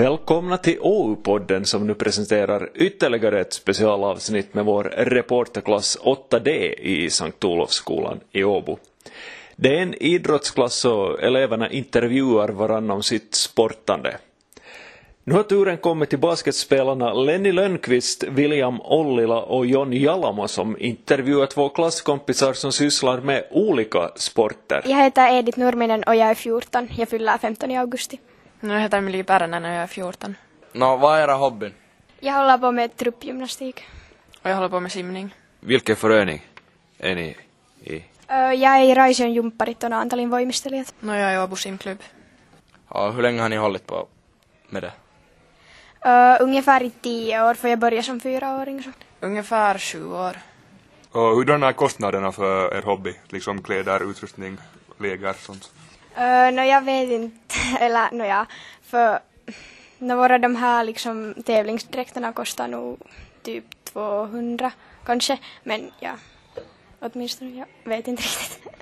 Välkomna till OU-podden som nu presenterar ytterligare ett specialavsnitt med vår reporterklass 8D i Sankt Olofsskolan i Åbo. Det är en idrottsklass och eleverna intervjuar varandra om sitt sportande. Nu har turen kommit till basketspelarna Lenny Lönnqvist, William Ollila och John Jalamo som intervjuar två klasskompisar som sysslar med olika sporter. Jag heter Edith Nurminen och jag är 14. Jag fyller 15 i augusti. Nu heter Emilie Pärränen och jag är 14. Nå, vad är era hobbyn? Jag håller på med truppgymnastik. Och jag håller på med simning. Vilken förening är ni i? Jag är i Raision jumpparit och Naantalin voimistelijat. No jag är i Åbo simklubb. Och hur länge har ni hållit på med det? Ö, Ungefär i tio år, för jag började som fyraåring. Så. Ungefär sju år. Och hurdana är kostnaderna för er hobby? Liksom kläder, utrustning, läger, sånt? Ö, Nå, jag vet inte, eller nå ja, för nå, våra de här liksom tävlingsdräkterna kostar nog typ 200 kanske, men ja, åtminstone jag vet inte riktigt.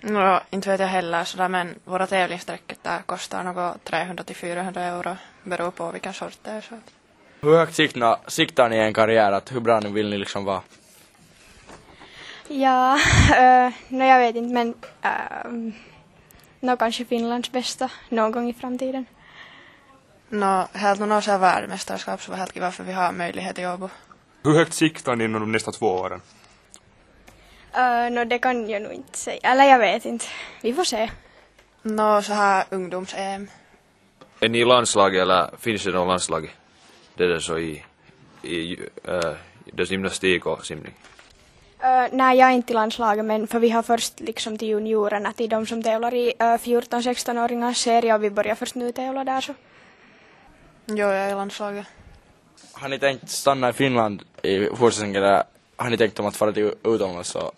No, inte vet jag heller sådär men våra tävlingssträckor där kostar något 300 till 400 euro. Beror på vilken sort det är. Så. Hur högt siktar, siktar ni i en karriär? Att hur bra ni vill ni liksom vara? Ja, uh, nå jag vet inte men uh, nå kanske Finlands bästa någon gång i framtiden. No, helt nog något världsmästerskap så var helt kiva för vi har möjlighet i Åbo. Hur högt siktar ni inom de nästa två åren? Uh, nå det kan jag nog inte säga, eller jag vet inte. Vi får se. No, så här ungdoms-EM. Är ni i landslaget eller finns det något landslag? Det är så i, i det är gymnastik och simning. Uh, nej, jag är inte i landslaget men för vi har först liksom till juniorerna, till de som tävlar i uh, 14-16-åringars serie och vi börjar först nu tävla där så. Jo, jag är i landslaget. Har ni tänkt stanna i Finland i fortsättningen eller har ni tänkt om att fara till utomlands och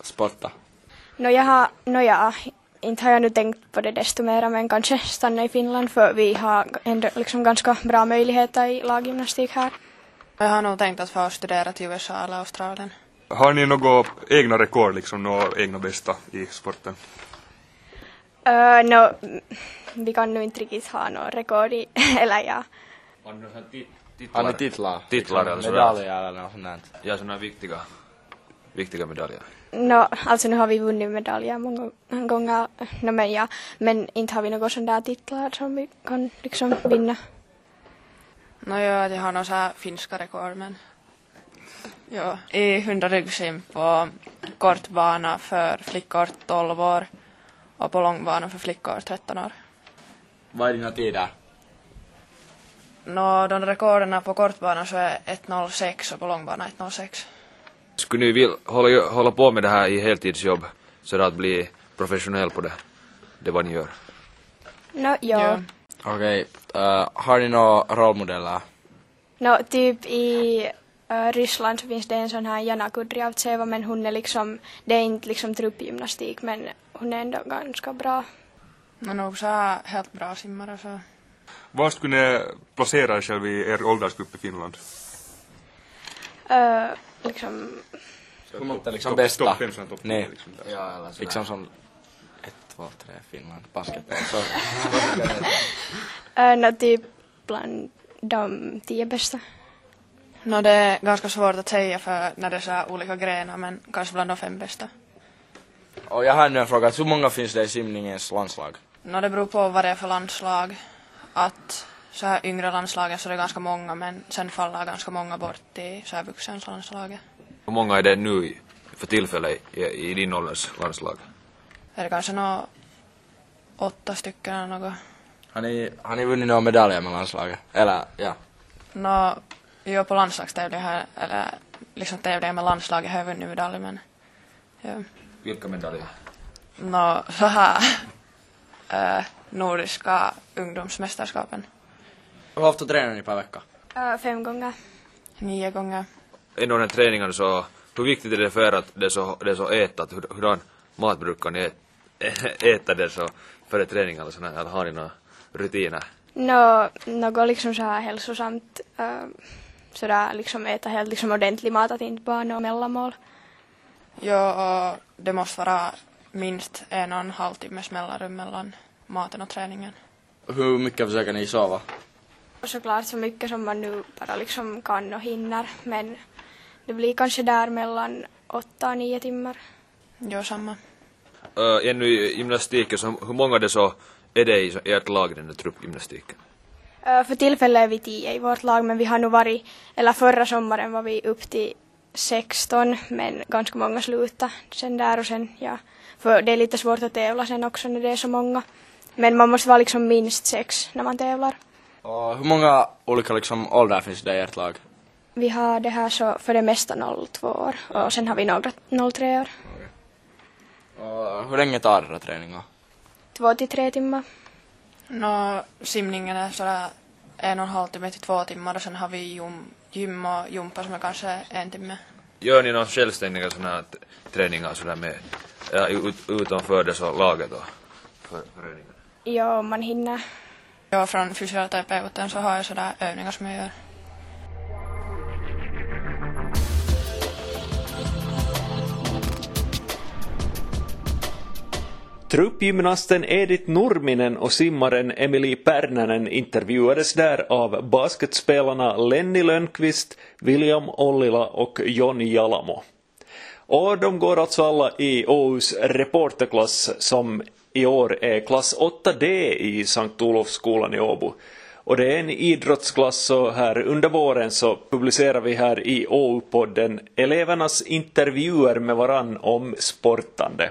sporta? Nå jag har, nå ja, inte har jag nu tänkt på det desto mera men kanske stanna i Finland för vi har ändå liksom ganska bra möjligheter i laggymnastik här. Jag har nog tänkt att få studera till USA eller Australien. Har ni något egna rekord, liksom något egna bästa i sporten? Uh, nå, vi kan nu inte riktigt ha något rekord i, eller ja. Har ni titlar? Titlar eller medaljer eller något sånt? Ja, sådana viktiga, viktiga medaljer. Nå, alltså nu har vi vunnit medaljer många gånger, no, men ja, men inte har vi några sådana där titlar som vi kan liksom vinna. No joo, att jag har här finska rekord men... Joo. I 100 ryggsim på kortbana för flickor 12 år och på långbana för flickor 13 år. Vad är dina tider? No, de rekorderna på kortbana så är 1.06 och på långbana 1.06. Skulle ni vilja hålla, hålla på med det här i heltidsjobb så att bli professionell på det, det vad ni gör? Nå, jo. Jo. Okej, eh, har ni några rollmodeller? Nå, typ i uh, Ryssland så finns det en sån här Jana Kudryavtseva men hon är liksom, det är inte liksom truppgymnastik men hon är ändå ganska bra. No, nog så här helt bra simmare så. Var skulle ni placera er själv i er åldersgrupp i Finland? Uh, liksom, Liksom Topp- bästa? Topp fem, sån topp Nej. tio, liksom. Ja, eller Liksom som ett, två, tre, Finland, basketboll. Så, uh, nå, typ bland de tio bästa. No, det är ganska svårt att säga för när det är så här olika grenar men kanske bland de fem bästa. och jag har nu en fråga, hur många finns det i simningens landslag? No, det beror på vad det är för landslag. Att så här yngre landslagen så är det ganska många men sen faller ganska många bort i så här vuxenlandslaget. Hur många är det nu för tillfället i, i din ålders landslag? Är det kanske nå åtta stycken eller något. Har ni, har ni vunnit några medaljer med landslaget? Eller, ja. Nå, jo på landslagstävlingar eller liksom tävlingar med landslaget har jag vunnit medalj men ja. Vilka medaljer? Nå, så här äh, nordiska ungdomsmästerskapen. Hur ofta tränar ni per vecka? Uh, fem gånger. Nio gånger. Ändå den träningen så, hur viktigt är det för er att det är så, det är så ätat? Hur, hurdan mat brukar ni ät, äta det så före träning eller sådär, eller har ni några rutiner? Nå, något liksom så här hälsosamt, uh, sådär liksom äta helt liksom ordentlig mat, att inte bara något mellanmål. Och det måste vara minst en och en halv timmes mellanrum mellan maten och träningen. Hur mycket försöker ni sova? såklart så mycket som man nu bara liksom kan och hinner men det blir kanske där mellan åtta och nio timmar. Jo, samma. Uh, ännu i gymnastiken, så hur många det så är det i ert lag den där truppgymnastiken? För tillfället är vi tio i vårt lag men vi har nog varit, eller förra sommaren var vi upp till 16 men ganska många slutade sen där och sen ja, för det är lite svårt att tävla sen också när det är så många. Men man måste vara liksom minst sex när man tävlar. Och hur många olika liksom åldrar finns det i ert lag? Vi har det här så för det mesta 02 år och sen har vi några 03 år. Och hur länge tar era träningar? Två till tre timmar. Nå, simningen är sådär en och en halv timme till två timmar och sen har vi gym, gym och jumpa som är kanske en timme. Gör ni några självständiga sådana träningar sådär med, ja, ut, utanför det så laget då? För föreningen? Ja, om man hinner. Jo, från fysioterapeuten så har jag sådär övningar som jag gör. Truppgymnasten Edith Nurminen och simmaren Emily Pärnänen intervjuades där av basketspelarna Lenny Lönnqvist, William Ollila och Jonny Jalamo. Och de går alltså alla i Åhus reporterklass som i år är klass 8D i Sankt Olofsskolan i Åbo. Och det är en idrottsklass så här under våren så publicerar vi här i OU-podden elevernas intervjuer med varann om sportande.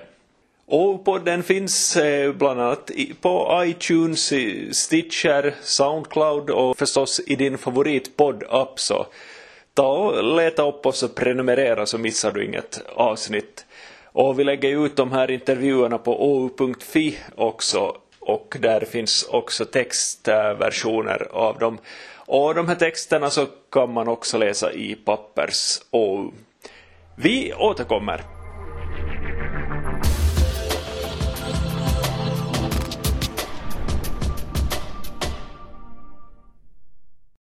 Och podden finns eh, bland annat på iTunes, Stitcher, Soundcloud och förstås i din favoritpodd-app så ta och leta upp oss och prenumerera så missar du inget avsnitt. Och vi lägger ut de här intervjuerna på ou.fi också och där finns också textversioner av dem. Och de här texterna så kan man också läsa i pappers OU. Vi återkommer.